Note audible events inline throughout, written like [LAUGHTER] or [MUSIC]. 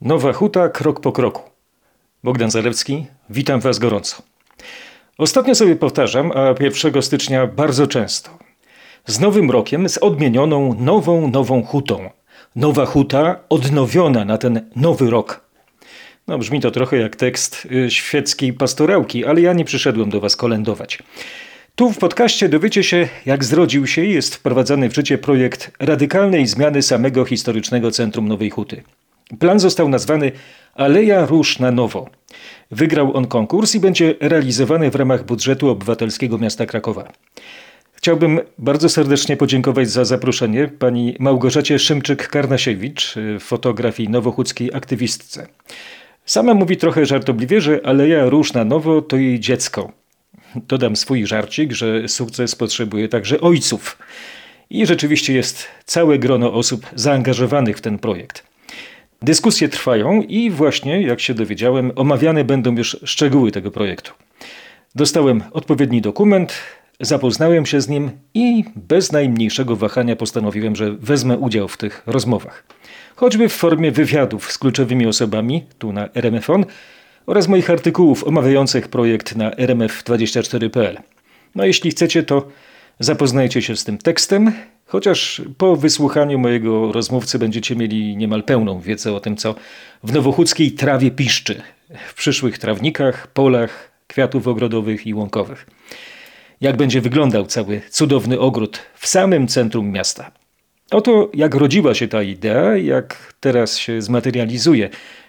Nowa Huta krok po kroku. Bogdan Zalewski, witam Was gorąco. Ostatnio sobie powtarzam, a 1 stycznia bardzo często. Z nowym rokiem, z odmienioną nową, nową hutą. Nowa huta odnowiona na ten nowy rok. No brzmi to trochę jak tekst y, świeckiej pastorałki, ale ja nie przyszedłem do Was kolędować. Tu w podcaście dowiecie się, jak zrodził się i jest wprowadzany w życie projekt radykalnej zmiany samego historycznego centrum Nowej Huty. Plan został nazwany Aleja Róż na Nowo. Wygrał on konkurs i będzie realizowany w ramach budżetu obywatelskiego miasta Krakowa. Chciałbym bardzo serdecznie podziękować za zaproszenie pani Małgorzacie Szymczyk-Karnasiewicz, fotografii nowochódzkiej aktywistce. Sama mówi trochę żartobliwie, że Aleja Róż na Nowo to jej dziecko. Dodam swój żarcik, że sukces potrzebuje także ojców. I rzeczywiście jest całe grono osób zaangażowanych w ten projekt. Dyskusje trwają i właśnie, jak się dowiedziałem, omawiane będą już szczegóły tego projektu. Dostałem odpowiedni dokument, zapoznałem się z nim i bez najmniejszego wahania postanowiłem, że wezmę udział w tych rozmowach. Choćby w formie wywiadów z kluczowymi osobami, tu na RMFON, oraz moich artykułów omawiających projekt na rmf24.pl. No jeśli chcecie, to zapoznajcie się z tym tekstem, Chociaż po wysłuchaniu mojego rozmówcy będziecie mieli niemal pełną wiedzę o tym, co w nowochódzkiej trawie piszczy, w przyszłych trawnikach, polach, kwiatów ogrodowych i łąkowych. Jak będzie wyglądał cały cudowny ogród w samym centrum miasta. Oto jak rodziła się ta idea, jak teraz się zmaterializuje,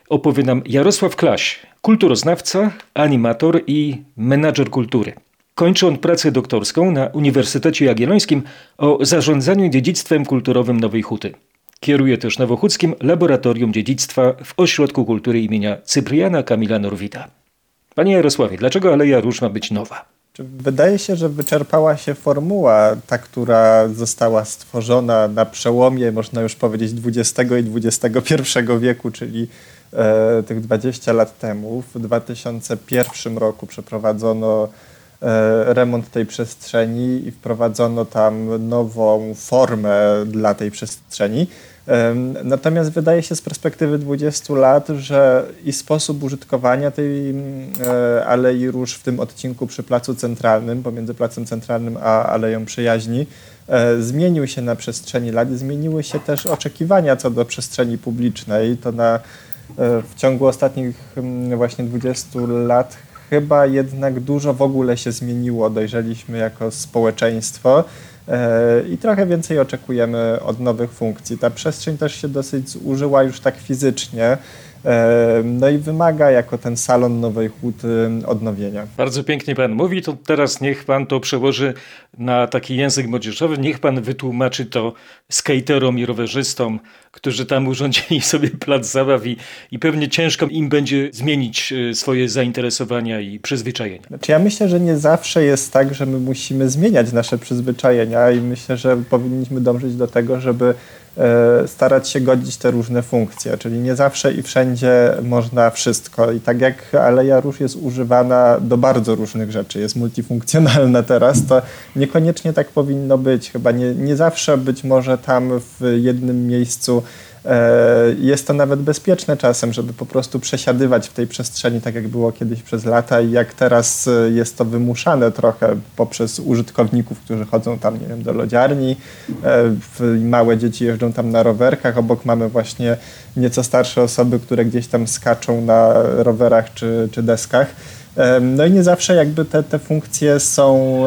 opowie nam Jarosław Klaś, kulturoznawca, animator i menadżer kultury. Kończy on pracę doktorską na Uniwersytecie Jagiellońskim o zarządzaniu dziedzictwem kulturowym Nowej Huty. Kieruje też Nowochódzkim Laboratorium Dziedzictwa w Ośrodku Kultury imienia Cypriana Kamila Norwida. Panie Jarosławie, dlaczego Aleja Róż ma być nowa? Wydaje się, że wyczerpała się formuła, ta, która została stworzona na przełomie, można już powiedzieć, XX i XXI wieku, czyli e, tych 20 lat temu. W 2001 roku przeprowadzono remont tej przestrzeni i wprowadzono tam nową formę dla tej przestrzeni. Natomiast wydaje się z perspektywy 20 lat, że i sposób użytkowania tej e, Alei Róż w tym odcinku przy Placu Centralnym, pomiędzy Placem Centralnym a Aleją Przyjaźni, e, zmienił się na przestrzeni lat i zmieniły się też oczekiwania co do przestrzeni publicznej. To na, w ciągu ostatnich właśnie 20 lat chyba jednak dużo w ogóle się zmieniło. Dojrzeliśmy jako społeczeństwo e, i trochę więcej oczekujemy od nowych funkcji. Ta przestrzeń też się dosyć zużyła już tak fizycznie. No i wymaga jako ten salon Nowej Huty odnowienia. Bardzo pięknie pan mówi, to teraz niech pan to przełoży na taki język młodzieżowy, niech pan wytłumaczy to skaterom i rowerzystom, którzy tam urządzili [LAUGHS] sobie plac zabaw i, i pewnie ciężko im będzie zmienić e, swoje zainteresowania i przyzwyczajenia. Znaczy ja myślę, że nie zawsze jest tak, że my musimy zmieniać nasze przyzwyczajenia i myślę, że powinniśmy dążyć do tego, żeby starać się godzić te różne funkcje, czyli nie zawsze i wszędzie można wszystko. I tak jak Aleja Róż jest używana do bardzo różnych rzeczy, jest multifunkcjonalna [LAUGHS] teraz, to niekoniecznie tak powinno być. Chyba nie, nie zawsze być może tam w jednym miejscu E, jest to nawet bezpieczne czasem, żeby po prostu przesiadywać w tej przestrzeni, tak jak było kiedyś przez lata i jak teraz e, jest to wymuszane trochę poprzez użytkowników, którzy chodzą tam, nie wiem, do lodziarni. E, małe dzieci jeżdżą tam na rowerkach, obok mamy właśnie nieco starsze osoby, które gdzieś tam skaczą na rowerach czy, czy deskach. No i nie zawsze jakby te, te funkcje są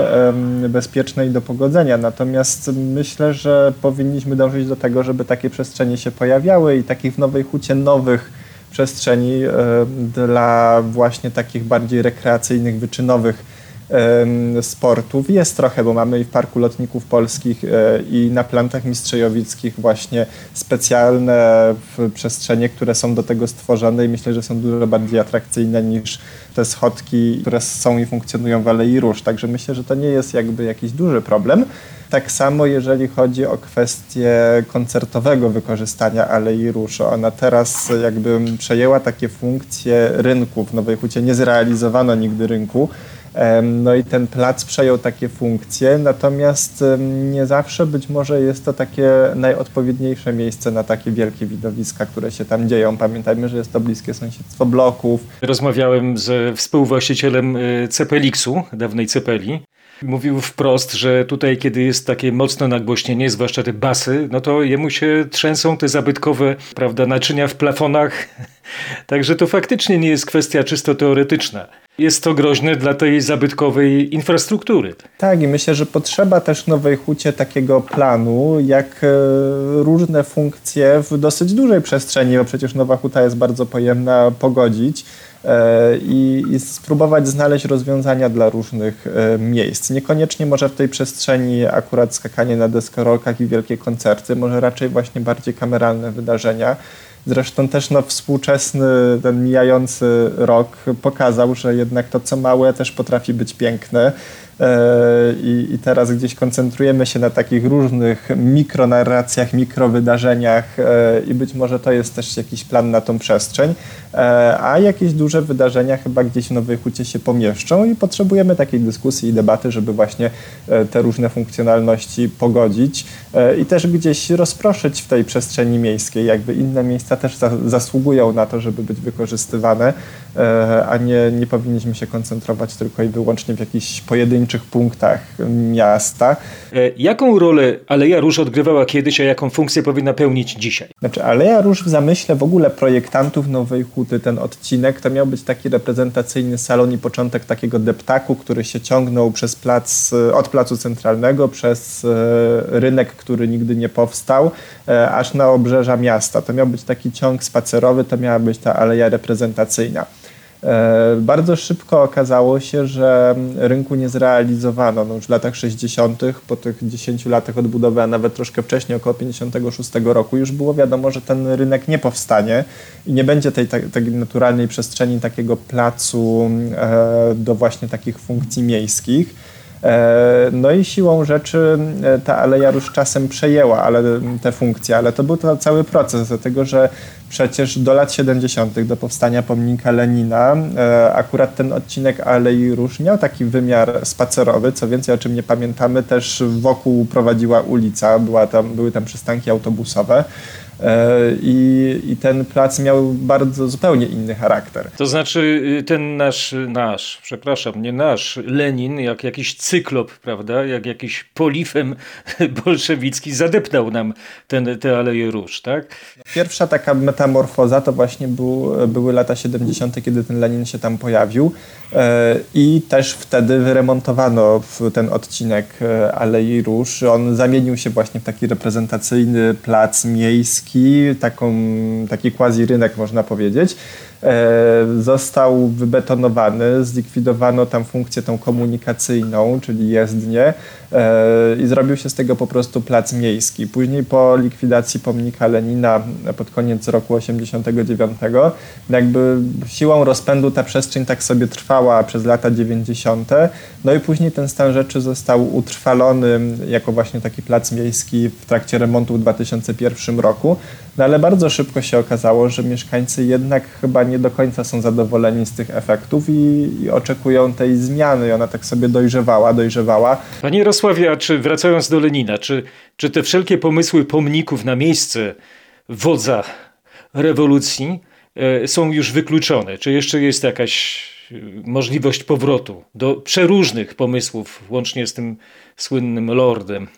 bezpieczne i do pogodzenia. Natomiast myślę, że powinniśmy dążyć do tego, żeby takie przestrzenie się pojawiały i takich w Nowej Hucie nowych przestrzeni dla właśnie takich bardziej rekreacyjnych, wyczynowych sportów jest trochę, bo mamy i w Parku Lotników Polskich e, i na plantach mistrzejowickich właśnie specjalne przestrzenie, które są do tego stworzone i myślę, że są dużo bardziej atrakcyjne niż te schodki, które są i funkcjonują w Alei Róż. Także myślę, że to nie jest jakby jakiś duży problem. Tak samo jeżeli chodzi o kwestię koncertowego wykorzystania Alei Róż. Ona teraz jakby przejęła takie funkcje rynku w Nowej Hucie. Nie zrealizowano nigdy rynku No i ten plac przejął takie funkcje, natomiast nie zawsze być może jest to takie najodpowiedniejsze miejsce na takie wielkie widowiska, które się tam dzieją. Pamiętajmy, że jest to bliskie sąsiedztwo bloków. Rozmawiałem ze współwłaścicielem y, Cepelixu, dawnej Cepeli. Mówił wprost, że tutaj, kiedy jest takie mocne nagłośnienie, zwłaszcza te basy, no to jemu się trzęsą te zabytkowe, prawda, naczynia w plafonach. [LAUGHS] Także to faktycznie nie jest kwestia czysto teoretyczna. Jest to groźne dla tej zabytkowej infrastruktury. Tak, i myślę, że potrzeba też Nowej Hucie takiego planu, jak e, różne funkcje w dosyć dużej przestrzeni, bo przecież Nowa Huta jest bardzo pojemna, pogodzić i, i spróbować znaleźć rozwiązania dla różnych e, miejsc. Niekoniecznie może w tej przestrzeni akurat skakanie na deskorolkach i wielkie koncerty, może raczej właśnie bardziej kameralne wydarzenia. Zresztą też no, współczesny, ten mijający rok pokazał, że jednak to, co małe, też potrafi być piękne. E, I, I, teraz gdzieś koncentrujemy się na takich różnych mikronarracjach, mikrowydarzeniach e, i być może to jest też jakiś plan na tą przestrzeń, e, a jakieś duże wydarzenia chyba gdzieś w Nowej Hucie się pomieszczą i potrzebujemy takiej dyskusji i debaty, żeby właśnie te różne funkcjonalności pogodzić i też gdzieś rozproszyć w tej przestrzeni miejskiej. Jakby inne miejsca też zasługują na to, żeby być wykorzystywane, a nie, nie powinniśmy się koncentrować tylko i wyłącznie w jakichś pojedynczych punktach miasta. E, jaką rolę Aleja Róż odgrywała kiedyś, a jaką funkcję powinna pełnić dzisiaj? Znaczy Aleja Róż w zamyśle w ogóle projektantów Nowej Huty, ten odcinek, to miał być taki reprezentacyjny salon i początek takiego deptaku, który się ciągnął przez plac, e, od placu centralnego przez e, rynek, który nigdy nie powstał, aż na obrzeża miasta. To miał być taki ciąg spacerowy, to miała być ta aleja reprezentacyjna. E, bardzo szybko okazało się, że rynku nie zrealizowano. No już w latach 60., po tych 10 latach odbudowy, a nawet troszkę wcześniej, około 56 roku, już było wiadomo, że ten rynek nie powstanie i nie będzie tej, tej naturalnej przestrzeni takiego placu e, do właśnie takich funkcji miejskich. E, no i siłą rzeczy e, ta Aleja już czasem przejęła ale, te funkcje, ale to był to cały proces, dlatego że przecież do lat 70., do powstania pomnika Lenina, e, akurat ten odcinek Alei Róż miał taki wymiar spacerowy, co więcej, o czym nie pamiętamy, też wokół prowadziła ulica, była tam, były tam przystanki autobusowe. E, I, I, ten plac miał bardzo zupełnie inny charakter. To znaczy y, ten nasz, nasz, przepraszam, nie nasz, Lenin, jak jakiś cyklop, prawda, jak jakiś polifem [LAUGHS] bolszewicki zadepnął nam ten, te Aleje Róż, tak? Pierwsza taka metamorfoza to właśnie był, były lata 70., kiedy ten Lenin się tam pojawił e, i też wtedy wyremontowano ten odcinek e, Alei Róż. On zamienił się właśnie w taki reprezentacyjny plac miejski, taką, taki quasi rynek można powiedzieć. E, został wybetonowany, zlikwidowano tam funkcję tą komunikacyjną, czyli jezdnię e, i zrobił się z tego po prostu plac miejski. Później po likwidacji pomnika Lenina pod koniec roku 89 jakby siłą rozpędu ta przestrzeń tak sobie trwała przez lata 90. No i później ten stan rzeczy został utrwalony jako właśnie taki plac miejski w trakcie remontu w 2001 roku. No ale bardzo szybko się okazało, że mieszkańcy jednak chyba nie do końca są zadowoleni z tych efektów i, i oczekują tej zmiany. I ona tak sobie dojrzewała, dojrzewała. Panie Jarosławie, a czy wracając do Lenina, czy, czy te wszelkie pomysły pomników na miejsce wodza rewolucji e, są już wykluczone? Czy jeszcze jest jakaś e, możliwość powrotu do przeróżnych pomysłów, łącznie z tym słynnym lordem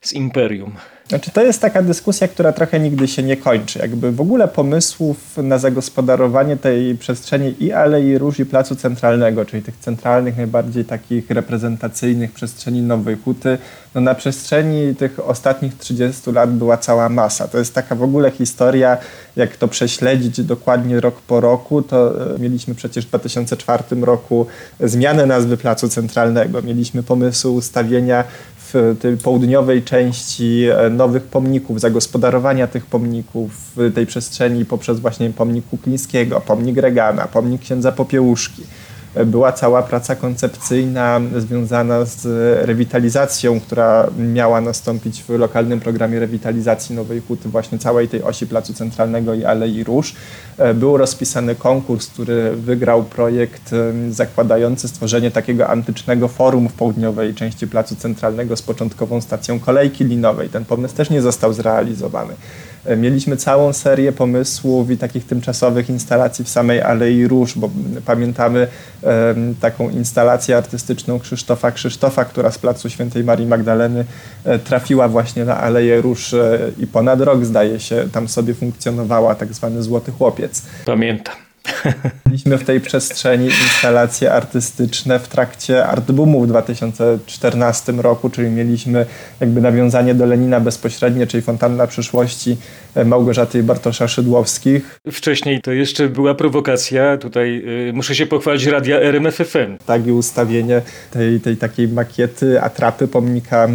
z imperium? Znaczy, to jest taka dyskusja, która trochę nigdy się nie kończy. Jakby w ogóle pomysłów na zagospodarowanie tej przestrzeni i Alei Róż i Placu Centralnego, czyli tych centralnych, najbardziej takich reprezentacyjnych przestrzeni Nowej Huty, no na przestrzeni tych ostatnich 30 lat była cała masa. To jest taka w ogóle historia, jak to prześledzić dokładnie rok po roku, to e, mieliśmy przecież w 2004 roku zmianę nazwy Placu Centralnego. Mieliśmy pomysł ustawienia w tej południowej części e, nowych pomników, zagospodarowania tych pomników tej przestrzeni poprzez właśnie pomnik Kuklińskiego, pomnik Regana, pomnik księdza Popiełuszki. Była cała praca koncepcyjna związana z rewitalizacją, która miała nastąpić w lokalnym programie rewitalizacji Nowej Huty, właśnie całej tej osi Placu Centralnego i Alei Róż. Był rozpisany konkurs, który wygrał projekt zakładający stworzenie takiego antycznego forum w południowej części Placu Centralnego z początkową stacją kolejki linowej. Ten pomysł też nie został zrealizowany. Mieliśmy całą serię pomysłów i takich tymczasowych instalacji w samej Alei Róż, bo pamiętamy taką instalację artystyczną Krzysztofa Krzysztofa, która z Placu Świętej Marii Magdaleny e, trafiła właśnie na Aleję Róż e, i ponad rok, zdaje się, tam sobie funkcjonowała tak zwany Złoty Chłopiec. Pamiętam. Mieliśmy w tej przestrzeni instalacje artystyczne w trakcie Artboomu w 2014 roku, czyli mieliśmy jakby nawiązanie do Lenina bezpośrednie, czyli fontanna przyszłości e, Małgorzaty i Bartosza Szydłowskich. Wcześniej to jeszcze była prowokacja, tutaj y, muszę się pochwalić radia RMFFM. Tak i ustawienie tej, tej takiej makiety, atrapy pomnika e,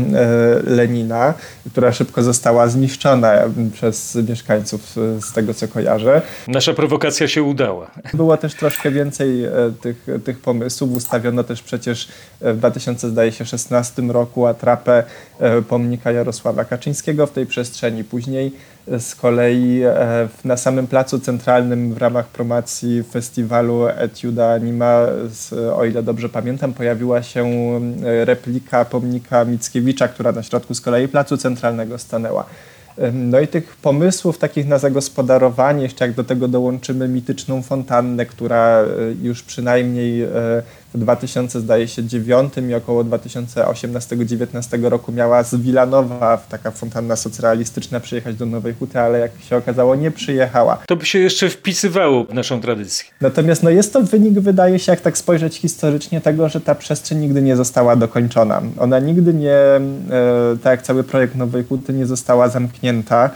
Lenina, która szybko została zniszczona przez mieszkańców z tego co kojarzę. Nasza prowokacja się udała. [LAUGHS] Było też troszkę więcej e, tych, tych pomysłów. Ustawiono też przecież w 2016 roku atrapę e, pomnika Jarosława Kaczyńskiego w tej przestrzeni. Później z kolei e, na samym placu centralnym w ramach promocji festiwalu Etiuda Anima, o ile dobrze pamiętam, pojawiła się replika pomnika Mickiewicza, która na środku z kolei placu centralnego stanęła. No i tych pomysłów takich na zagospodarowanie, jeszcze jak do tego dołączymy mityczną fontannę, która e, już przynajmniej e, w 2000 zdaje się 9 i około 2018-2019 roku miała z Wilanowa, taka fontanna socrealistyczna, przyjechać do Nowej Huty, ale jak się okazało nie przyjechała. To by się jeszcze wpisywało w naszą tradycję. Natomiast no jest to wynik, wydaje się, jak tak spojrzeć historycznie, tego, że ta przestrzeń nigdy nie została dokończona. Ona nigdy nie, e, tak jak cały projekt Nowej Huty, nie została zamknięta.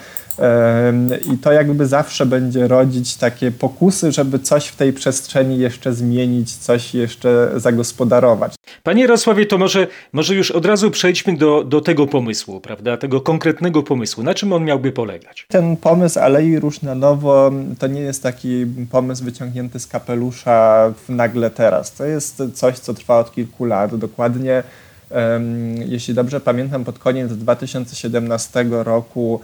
I to jakby zawsze będzie rodzić takie pokusy, żeby coś w tej przestrzeni jeszcze zmienić, coś jeszcze zagospodarować. Panie Jarosławie, to może, może już od razu przejdźmy do, do tego pomysłu, prawda? Tego konkretnego pomysłu. Na czym on miałby polegać? Ten pomysł Alei Róż na Nowo to nie jest taki pomysł wyciągnięty z kapelusza nagle teraz. To jest coś, co trwa od kilku lat. Dokładnie, jeśli dobrze pamiętam, pod koniec 2017 roku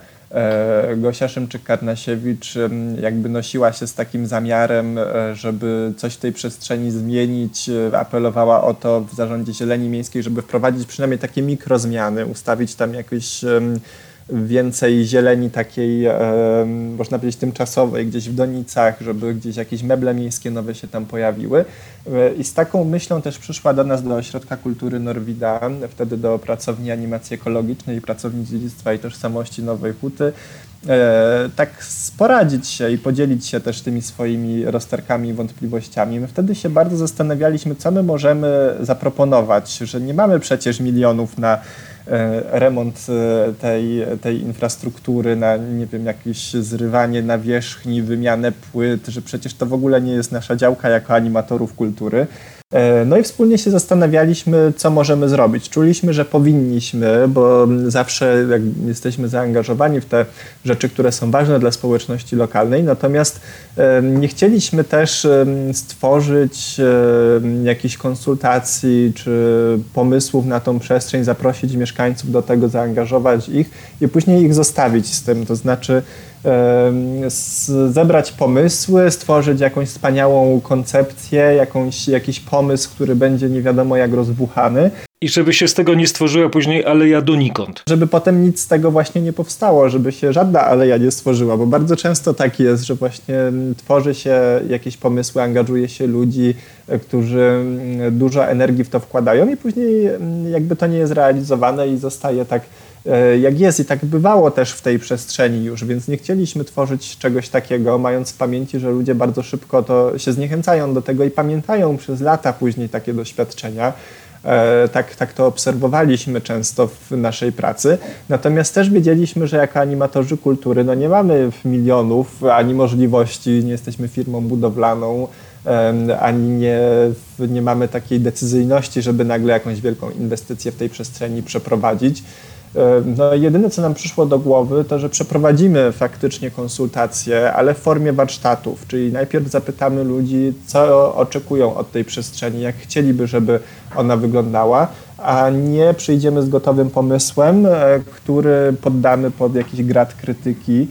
Gosia Szymczyk-Karnasiewicz jakby nosiła się z takim zamiarem, e, żeby coś w tej przestrzeni zmienić, e, apelowała o to w zarządzie Zieleni Miejskiej, żeby wprowadzić przynajmniej takie mikrozmiany, ustawić tam jakieś więcej zieleni takiej, można powiedzieć, tymczasowej, gdzieś w donicach, żeby gdzieś jakieś meble miejskie nowe się tam pojawiły. I z taką myślą też przyszła do nas do Ośrodka Kultury Norwida, wtedy do pracowni animacji ekologicznej i pracowni dziedzictwa i tożsamości Nowej Huty, e, tak poradzić się i podzielić się też tymi swoimi rozterkami i wątpliwościami. My wtedy się bardzo zastanawialiśmy, co my możemy zaproponować, że nie mamy przecież milionów na E, remont e, tej, tej infrastruktury, na nie wiem, jakieś zrywanie nawierzchni, wymianę płyt, że przecież to w ogóle nie jest nasza działka jako animatorów kultury. E, no i wspólnie się zastanawialiśmy, co możemy zrobić. Czuliśmy, że powinniśmy, bo zawsze jesteśmy zaangażowani w te rzeczy, które są ważne dla społeczności lokalnej, natomiast nie chcieliśmy też stworzyć jakichś konsultacji czy pomysłów na tą przestrzeń, zaprosić mieszkańców do tego, zaangażować ich i później ich zostawić z tym. To znaczy, zebrać pomysły, stworzyć jakąś wspaniałą koncepcję, jakąś, jakiś pomysł, który będzie nie wiadomo jak rozbuchany. I żeby się z tego nie stworzyła później aleja donikąd. Żeby potem nic z tego właśnie nie powstało, żeby się żadna aleja nie stworzyła, bo bardzo często tak jest, że właśnie tworzy się jakieś pomysły, angażuje się ludzi, e, którzy dużo energii w to wkładają i później jakby to nie jest realizowane i zostaje tak jak jest i tak bywało też w tej przestrzeni już, więc nie chcieliśmy tworzyć czegoś takiego, mając w pamięci, że ludzie bardzo szybko to się zniechęcają do tego i pamiętają przez lata później takie doświadczenia. E, tak, tak to obserwowaliśmy często w naszej pracy. Natomiast też wiedzieliśmy, że jako animatorzy kultury no nie mamy milionów ani możliwości, nie jesteśmy firmą budowlaną, ani nie, nie mamy takiej decyzyjności, żeby nagle jakąś wielką inwestycję w tej przestrzeni przeprowadzić. No, jedyne, co nam przyszło do głowy, to że przeprowadzimy faktycznie konsultacje, ale w formie warsztatów, czyli najpierw zapytamy ludzi, co oczekują od tej przestrzeni, jak chcieliby, żeby ona wyglądała, a nie przyjdziemy z gotowym pomysłem, który poddamy pod jakiś grad krytyki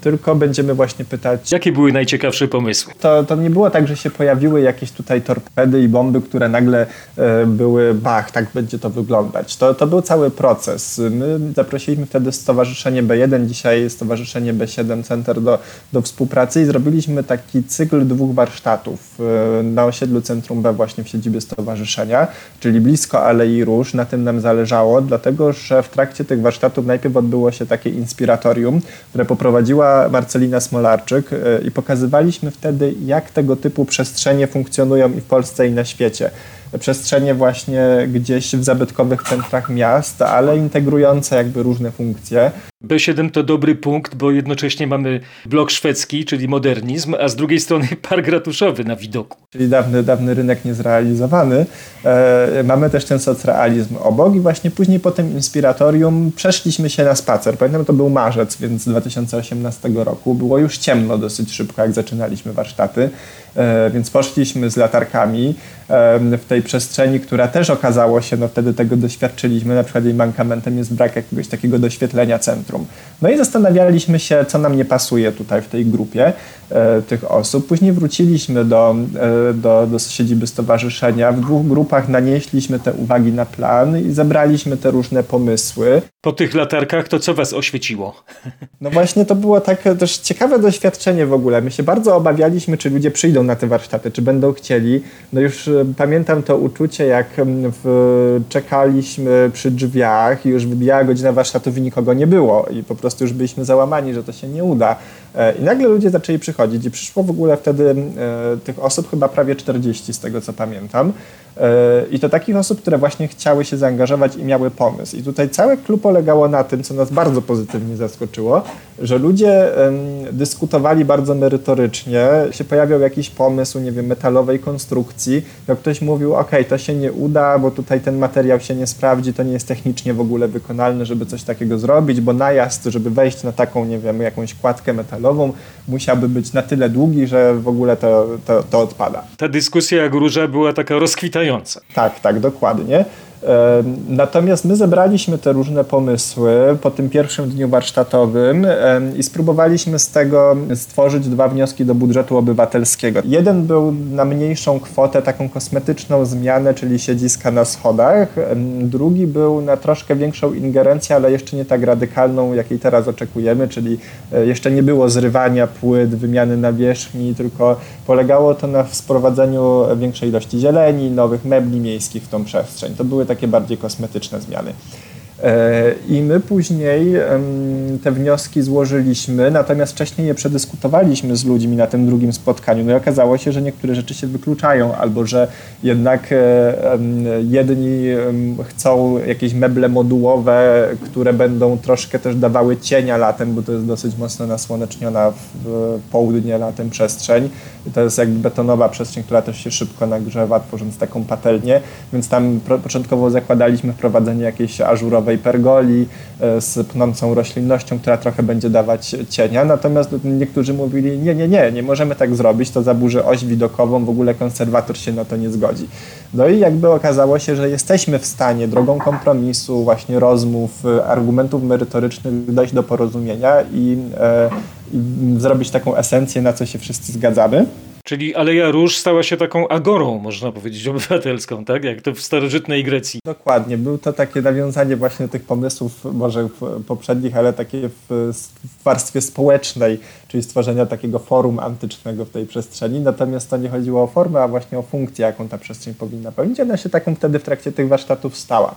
tylko będziemy właśnie pytać. Jakie były najciekawsze pomysły? To, to nie było tak, że się pojawiły jakieś tutaj torpedy i bomby, które nagle e, były, bach, tak będzie to wyglądać. To, to był cały proces. My zaprosiliśmy wtedy Stowarzyszenie B1, dzisiaj Stowarzyszenie B7 Center do, do współpracy i zrobiliśmy taki cykl dwóch warsztatów e, na osiedlu Centrum B właśnie w siedzibie stowarzyszenia, czyli blisko Alei Róż. Na tym nam zależało, dlatego że w trakcie tych warsztatów najpierw odbyło się takie inspiratorium, które poprowadziła Marcelina Smolarczyk e, i pokazywaliśmy wtedy, jak tego typu przestrzenie funkcjonują i w Polsce, i na świecie przestrzenie właśnie gdzieś w zabytkowych centrach miast, ale integrujące jakby różne funkcje. B7 to dobry punkt, bo jednocześnie mamy blok szwedzki, czyli modernizm, a z drugiej strony [LAUGHS] park ratuszowy na widoku. Czyli dawny, dawny rynek niezrealizowany. E, mamy też ten socrealizm obok i właśnie później po tym inspiratorium przeszliśmy się na spacer. Pamiętam, to był marzec, więc 2018 roku. Było już ciemno dosyć szybko, jak zaczynaliśmy warsztaty, więc poszliśmy z latarkami e, w tej przestrzeni, która też okazało się, no wtedy tego doświadczyliśmy, na przykład jej mankamentem jest brak jakiegoś takiego doświetlenia centrum. No i zastanawialiśmy się, co nam nie pasuje tutaj w tej grupie e, tych osób. Później wróciliśmy do, e, do, do siedziby stowarzyszenia. W dwóch grupach nanieśliśmy te uwagi na plan i zebraliśmy te różne pomysły. Po tych latarkach to co was oświeciło? No właśnie to było takie też ciekawe doświadczenie w ogóle. My się bardzo obawialiśmy, czy ludzie przyjdą na te warsztaty, czy będą chcieli. No już e, pamiętam to uczucie, jak w, czekaliśmy przy drzwiach i już wybijała godzina warsztatów i nikogo nie było i po prostu już byliśmy załamani, że to się nie uda. E, I nagle ludzie zaczęli przychodzić i przyszło w ogóle wtedy e, tych osób chyba prawie 40 z tego co pamiętam. E, I to takich osób, które właśnie chciały się zaangażować i miały pomysł. I tutaj całe klub polegało na tym, co nas bardzo pozytywnie zaskoczyło, że ludzie dyskutowali bardzo merytorycznie, się pojawiał jakiś pomysł, nie wiem, metalowej konstrukcji, jak ktoś mówił, ok, to się nie uda, bo tutaj ten materiał się nie sprawdzi, to nie jest technicznie w ogóle wykonalne, żeby coś takiego zrobić, bo najazd, żeby wejść na taką, nie wiem, jakąś kładkę metalową, musiałby być na tyle długi, że w ogóle to, to, to odpada. Ta dyskusja jak róża była taka rozkwitająca. Tak, tak, dokładnie. Natomiast my zebraliśmy te różne pomysły po tym pierwszym dniu warsztatowym i spróbowaliśmy z tego stworzyć dwa wnioski do budżetu obywatelskiego. Jeden był na mniejszą kwotę, taką kosmetyczną zmianę, czyli siedziska na schodach. Drugi był na troszkę większą ingerencję, ale jeszcze nie tak radykalną, jakiej teraz oczekujemy, czyli e, jeszcze nie było zrywania płyt, wymiany nawierzchni, tylko polegało to na sprowadzeniu większej ilości zieleni, nowych mebli miejskich w tą przestrzeń. To były takie bardziej kosmetyczne zmiany. E, I my później te wnioski złożyliśmy, natomiast wcześniej je przedyskutowaliśmy z ludźmi na tym drugim spotkaniu. No i okazało się, że niektóre rzeczy się wykluczają, albo że jednak e, jedni chcą jakieś meble modułowe, które będą troszkę też dawały cienia latem, bo to jest dosyć mocno nasłoneczniona w południe latem przestrzeń. To jest jakby betonowa przestrzeń, która też się szybko nagrzewa, tworząc taką patelnię, więc tam początkowo zakładaliśmy wprowadzenie jakiejś ażurowej pergoli e, z pnącą roślinnością, która trochę będzie dawać cienia. Natomiast niektórzy mówili, nie, nie, nie, nie możemy tak zrobić, to zaburzy oś widokową, w ogóle konserwator się na to nie zgodzi. No i jakby okazało się, że jesteśmy w stanie drogą kompromisu, właśnie rozmów, e, argumentów merytorycznych dojść do porozumienia i, e, i zrobić taką esencję, na co się wszyscy zgadzamy. Czyli Aleja Róż stała się taką agorą, można powiedzieć, obywatelską, tak? Jak to w starożytnej Grecji. Dokładnie. Był to takie nawiązanie właśnie tych pomysłów, może poprzednich, ale takie w, w warstwie społecznej, czyli stworzenia takiego forum antycznego w tej przestrzeni. Natomiast to nie chodziło o formę, a właśnie o funkcję, jaką ta przestrzeń powinna pełnić. Ona się taką wtedy w trakcie tych warsztatów stała.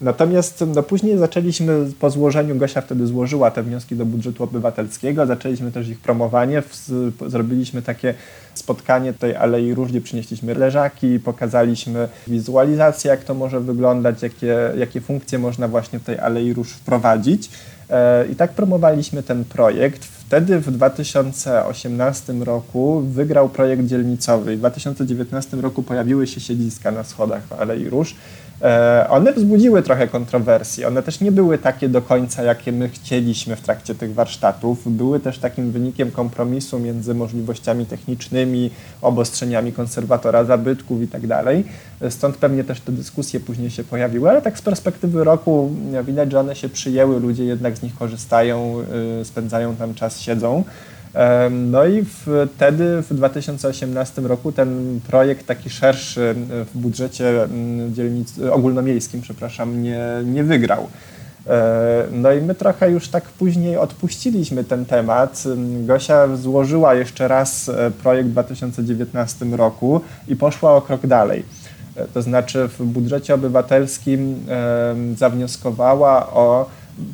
Natomiast no, później zaczęliśmy po złożeniu, Gosia wtedy złożyła te wnioski do budżetu obywatelskiego, zaczęliśmy też ich promowanie, w, zrobiliśmy takie spotkanie tej Alei Róż, gdzie przynieśliśmy leżaki, pokazaliśmy wizualizację, jak to może wyglądać, jakie, jakie funkcje można właśnie w tej Alei Róż wprowadzić. E, I tak promowaliśmy ten projekt. Wtedy w 2018 roku wygrał projekt dzielnicowy. W 2019 roku pojawiły się siedziska na schodach Alei Róż. E, one wzbudziły trochę kontrowersji. One też nie były takie do końca, jakie my chcieliśmy w trakcie tych warsztatów. Były też takim wynikiem kompromisu między możliwościami technicznymi, obostrzeniami konserwatora zabytków i tak dalej. Stąd pewnie też te dyskusje później się pojawiły, ale tak z perspektywy roku widać, że one się przyjęły, ludzie jednak z nich korzystają, y, spędzają tam czas, siedzą. No i wtedy w 2018 roku ten projekt taki szerszy w budżecie mm, dzielnic, ogólnomiejskim, przepraszam, nie, nie wygrał. E, no i my trochę już tak później odpuściliśmy ten temat. Gosia złożyła jeszcze raz e, projekt w 2019 roku i poszła o krok dalej. E, to znaczy w budżecie obywatelskim zawnioskowała o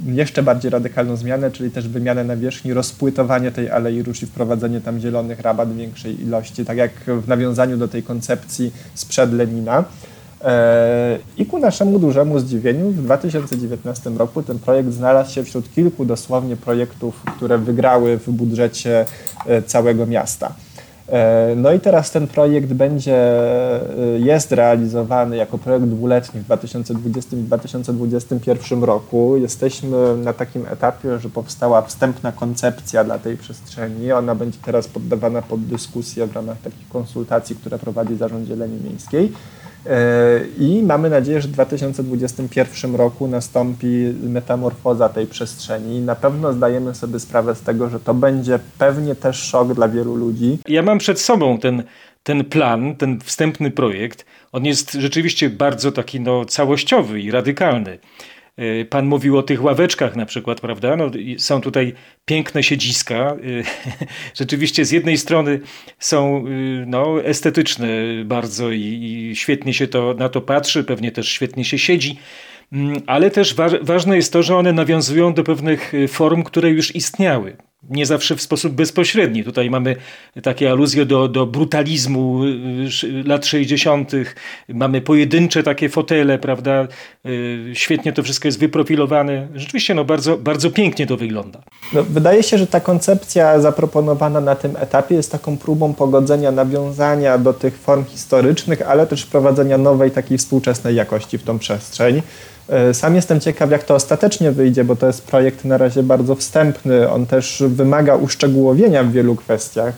jeszcze bardziej radykalną zmianę, czyli też wymianę nawierzchni, rozpłytowanie tej Alei Róż i wprowadzenie tam zielonych rabat większej ilości, tak jak w nawiązaniu do tej koncepcji sprzed Lenina. E, I ku naszemu dużemu zdziwieniu w 2019 roku ten projekt znalazł się wśród kilku dosłownie projektów, które wygrały w budżecie e, całego miasta. E, no i teraz ten projekt będzie, e, jest realizowany jako projekt dwuletni w 2020 i 2021 roku. Jesteśmy na takim etapie, że powstała wstępna koncepcja dla tej przestrzeni. Ona będzie teraz poddawana pod dyskusję w ramach takich konsultacji, które prowadzi Zarząd Zieleni Miejskiej. I mamy nadzieję, że w 2021 roku nastąpi metamorfoza tej przestrzeni. Na pewno zdajemy sobie sprawę z tego, że to będzie pewnie też szok dla wielu ludzi. Ja mam przed sobą ten, ten plan, ten wstępny projekt. On jest rzeczywiście bardzo taki no, całościowy i radykalny. E, pan mówił o tych ławeczkach na przykład, prawda? No, są tutaj piękne siedziska. E, [LAUGHS] rzeczywiście z jednej strony są e, no, estetyczne bardzo i, i świetnie się to, na to patrzy, pewnie też świetnie się siedzi, mm, ale też wa ważne jest to, że one nawiązują do pewnych form, które już istniały nie zawsze w sposób bezpośredni. Tutaj mamy takie aluzje do, do brutalizmu y, lat 60., mamy pojedyncze takie fotele, prawda? Y, świetnie to wszystko jest wyprofilowane. Rzeczywiście no, bardzo, bardzo pięknie to wygląda. No, wydaje się, że ta koncepcja zaproponowana na tym etapie jest taką próbą pogodzenia, nawiązania do tych form historycznych, ale też wprowadzenia nowej, takiej współczesnej jakości w tą przestrzeń. E, sam jestem ciekaw, jak to ostatecznie wyjdzie, bo to jest projekt na razie bardzo wstępny. On też wymaga uszczegółowienia w wielu kwestiach.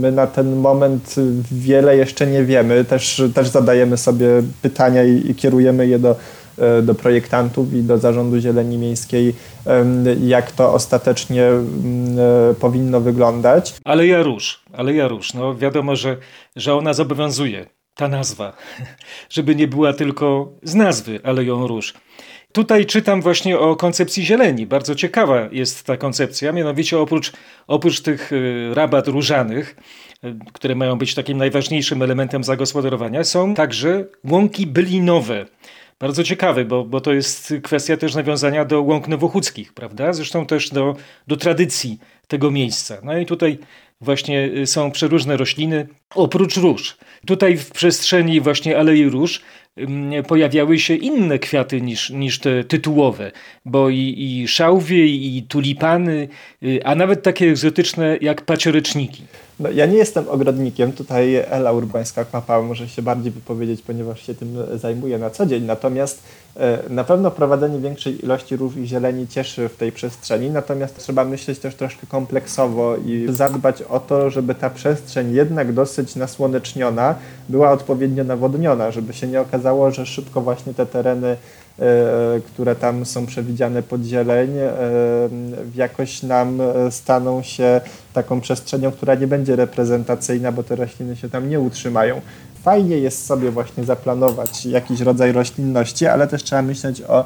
My na ten moment wiele jeszcze nie wiemy. Też, też zadajemy sobie pytania i, i kierujemy je do, e, do projektantów i do Zarządu Zieleni Miejskiej, jak to ostatecznie e, powinno wyglądać. Ale ja róż, ale ja róż. No wiadomo, że, że ona zobowiązuje ta nazwa, [LAUGHS] żeby nie była tylko z nazwy, ale ją róż. Tutaj czytam właśnie o koncepcji zieleni. Bardzo ciekawa jest ta koncepcja, mianowicie oprócz, oprócz tych y, rabat różanych, y, które mają być takim najważniejszym elementem zagospodarowania, są także łąki bylinowe. Bardzo ciekawe, bo, bo to jest kwestia też nawiązania do łąk nowochódzkich, prawda? Zresztą też do, do tradycji tego miejsca. No i tutaj właśnie y, są przeróżne rośliny, oprócz róż. Tutaj w przestrzeni właśnie Alei Róż pojawiały się inne kwiaty niż, niż te tytułowe, bo i, i szałwie, i tulipany, y, a nawet takie egzotyczne jak pacioryczniki. No, ja nie jestem ogrodnikiem, tutaj Ela Urbańska-Kłapa może się bardziej wypowiedzieć, ponieważ się tym zajmuje na co dzień. Natomiast e, na pewno prowadzenie większej ilości róż i zieleni cieszy w tej przestrzeni, natomiast trzeba myśleć też troszkę kompleksowo i zadbać o to, żeby ta przestrzeń jednak dosyć nasłoneczniona była odpowiednio nawodniona, żeby się nie okazało, że szybko właśnie te tereny E, które tam są przewidziane pod zieleń, e, jakoś nam e, staną się taką przestrzenią, która nie będzie reprezentacyjna, bo te rośliny się tam nie utrzymają. Fajnie jest sobie właśnie zaplanować jakiś rodzaj roślinności, ale też trzeba myśleć o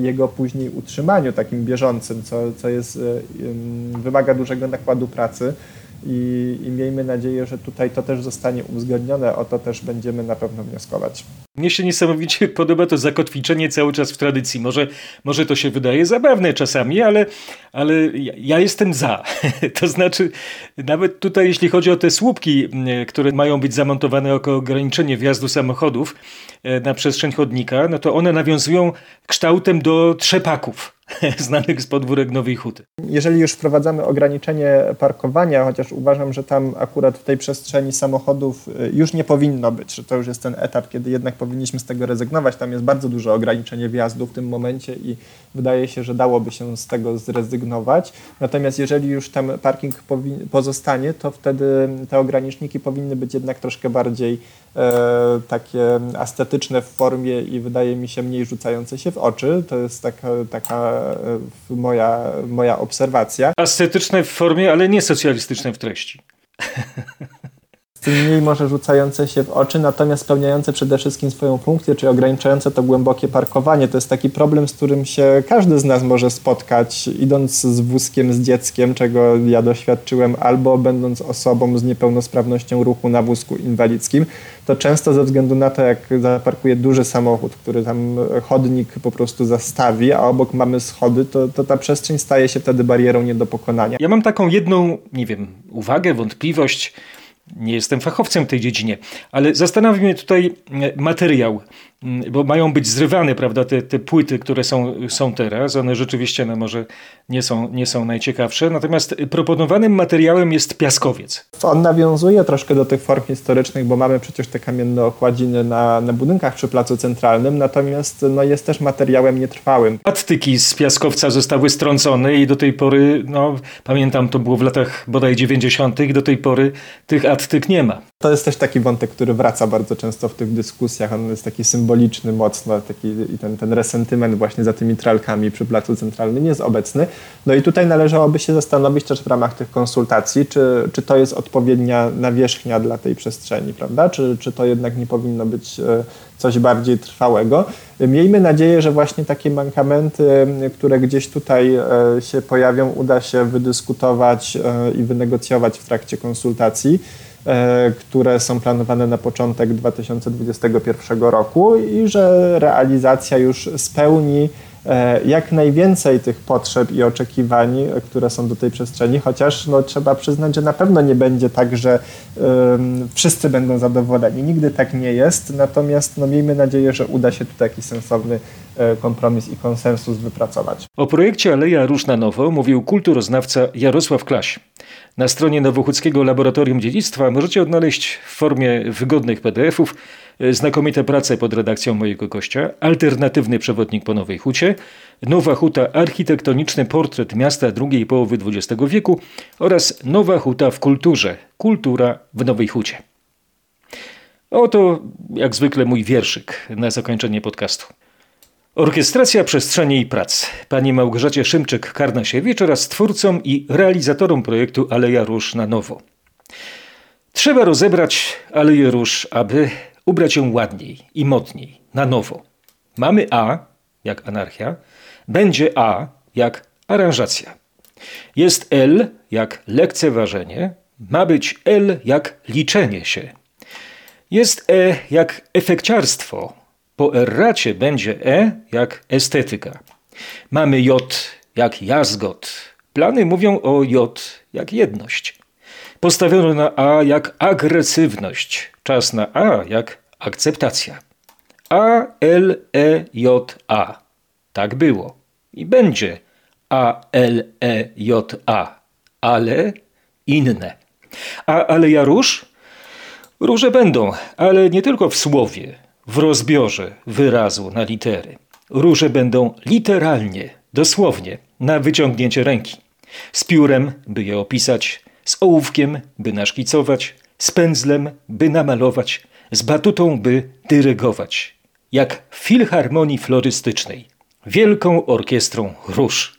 jego później utrzymaniu takim bieżącym, co, co jest, wymaga dużego nakładu pracy i, i miejmy nadzieję, że tutaj to też zostanie uwzględnione, o to też będziemy na pewno wnioskować. Mnie się niesamowicie [LAUGHS] podoba to zakotwiczenie cały czas w tradycji. Może, może to się wydaje zabawne czasami, ale, ale ja jestem za. [LAUGHS] to znaczy, nawet tutaj, jeśli chodzi o te słupki, które mają być zamontowane jako ograniczenie wjazdu samochodów e, na przestrzeń chodnika, no to one nawiązują kształtem do trzepaków [LAUGHS] znanych z podwórek Nowej Huty. Jeżeli już wprowadzamy ograniczenie parkowania, chociaż uważam, że tam akurat w tej przestrzeni samochodów y, już nie powinno być, że to już jest ten etap, kiedy jednak powinniśmy z tego rezygnować. Tam jest bardzo duże ograniczenie wjazdu w tym momencie i wydaje się, że dałoby się z tego zrezygnować. Natomiast jeżeli już tam parking pozostanie, to wtedy te ograniczniki powinny być jednak troszkę bardziej e, takie estetyczne w formie i wydaje mi się mniej rzucające się w oczy. To jest taka, taka moja, moja obserwacja. Estetyczne w formie, ale nie socjalistyczne w treści. [LAUGHS] mniej może rzucające się w oczy, natomiast spełniające przede wszystkim swoją funkcję, czyli ograniczające to głębokie parkowanie. To jest taki problem, z którym się każdy z nas może spotkać, idąc z wózkiem z dzieckiem, czego ja doświadczyłem, albo będąc osobą z niepełnosprawnością ruchu na wózku inwalidzkim. To często ze względu na to, jak zaparkuje duży samochód, który tam chodnik po prostu zastawi, a obok mamy schody, to, to ta przestrzeń staje się wtedy barierą nie do pokonania. Ja mam taką jedną, nie wiem, uwagę, wątpliwość nie jestem fachowcem w tej dziedzinie, ale zastanawia mnie tutaj e, materiał, mm, bo mają być zrywane, prawda, te, te płyty, które są, są teraz. One rzeczywiście no, może nie są, nie są najciekawsze. Natomiast proponowanym materiałem jest piaskowiec. On nawiązuje troszkę do tych form historycznych, bo mamy przecież te kamienne okładziny na, na budynkach przy Placu Centralnym, natomiast no, jest też materiałem nietrwałym. Attyki z piaskowca zostały strącone i do tej pory, no pamiętam, to było w latach bodaj 90., do tej pory tych attyk nie ma. To jest też taki wątek, który wraca bardzo często w tych dyskusjach. On jest taki symboliczny mocno, taki, i ten, ten resentyment właśnie za tymi tralkami przy Placu Centralnym jest obecny. No i tutaj należałoby się zastanowić też w ramach tych konsultacji, czy, czy to jest odpowiednia nawierzchnia dla tej przestrzeni, prawda? Czy, czy to jednak nie powinno być e, coś bardziej trwałego. Miejmy nadzieję, że właśnie takie mankamenty, które gdzieś tutaj e, się pojawią, uda się wydyskutować e, i wynegocjować w trakcie konsultacji. E, które są planowane na początek 2021 roku i że realizacja już spełni e, jak najwięcej tych potrzeb i oczekiwań, które są do tej przestrzeni, chociaż no, trzeba przyznać, że na pewno nie będzie tak, że um, wszyscy będą zadowoleni. Nigdy tak nie jest, natomiast no, miejmy nadzieję, że uda się tu taki sensowny e, kompromis i konsensus wypracować. O projekcie Aleja Róż na Nowo mówił kulturoznawca Jarosław Klaś. Na stronie Nowochódzkiego Laboratorium Dziedzictwa możecie odnaleźć w formie wygodnych PDF-ów e, znakomite prace pod redakcją mojego gościa, alternatywny przewodnik po Nowej Hucie, Nowa Huta architektoniczny portret miasta drugiej połowy XX wieku oraz Nowa Huta w kulturze, kultura w Nowej Hucie. Oto jak zwykle mój wierszyk na zakończenie podcastu. Orkiestracja Przestrzeni i Prac. Pani Małgorzacie Szymczyk-Karnasiewicz oraz twórcom i realizatorom projektu Aleja Róż na nowo. Trzeba rozebrać Aleję Róż, aby ubrać ją ładniej i mocniej, na nowo. Mamy A, jak anarchia, będzie A, jak aranżacja. Jest L, jak lekceważenie, ma być L, jak liczenie się. Jest E, jak efekciarstwo, po erracie będzie E jak estetyka. Mamy J jak jazgot. Plany mówią o J jak jedność. Postawiono na A jak agresywność. Czas na A jak akceptacja. A, L, E, J, A. Tak było. I będzie A, L, E, J, A. Ale inne. A ale ja róż? Róże będą, ale nie tylko w słowie w rozbiorze wyrazu na litery. Róże będą literalnie, dosłownie, na wyciągnięcie ręki. Z piórem, by je opisać, z ołówkiem, by naszkicować, z pędzlem, by namalować, z batutą, by dyrygować. Jak w filharmonii florystycznej, wielką orkiestrą róż.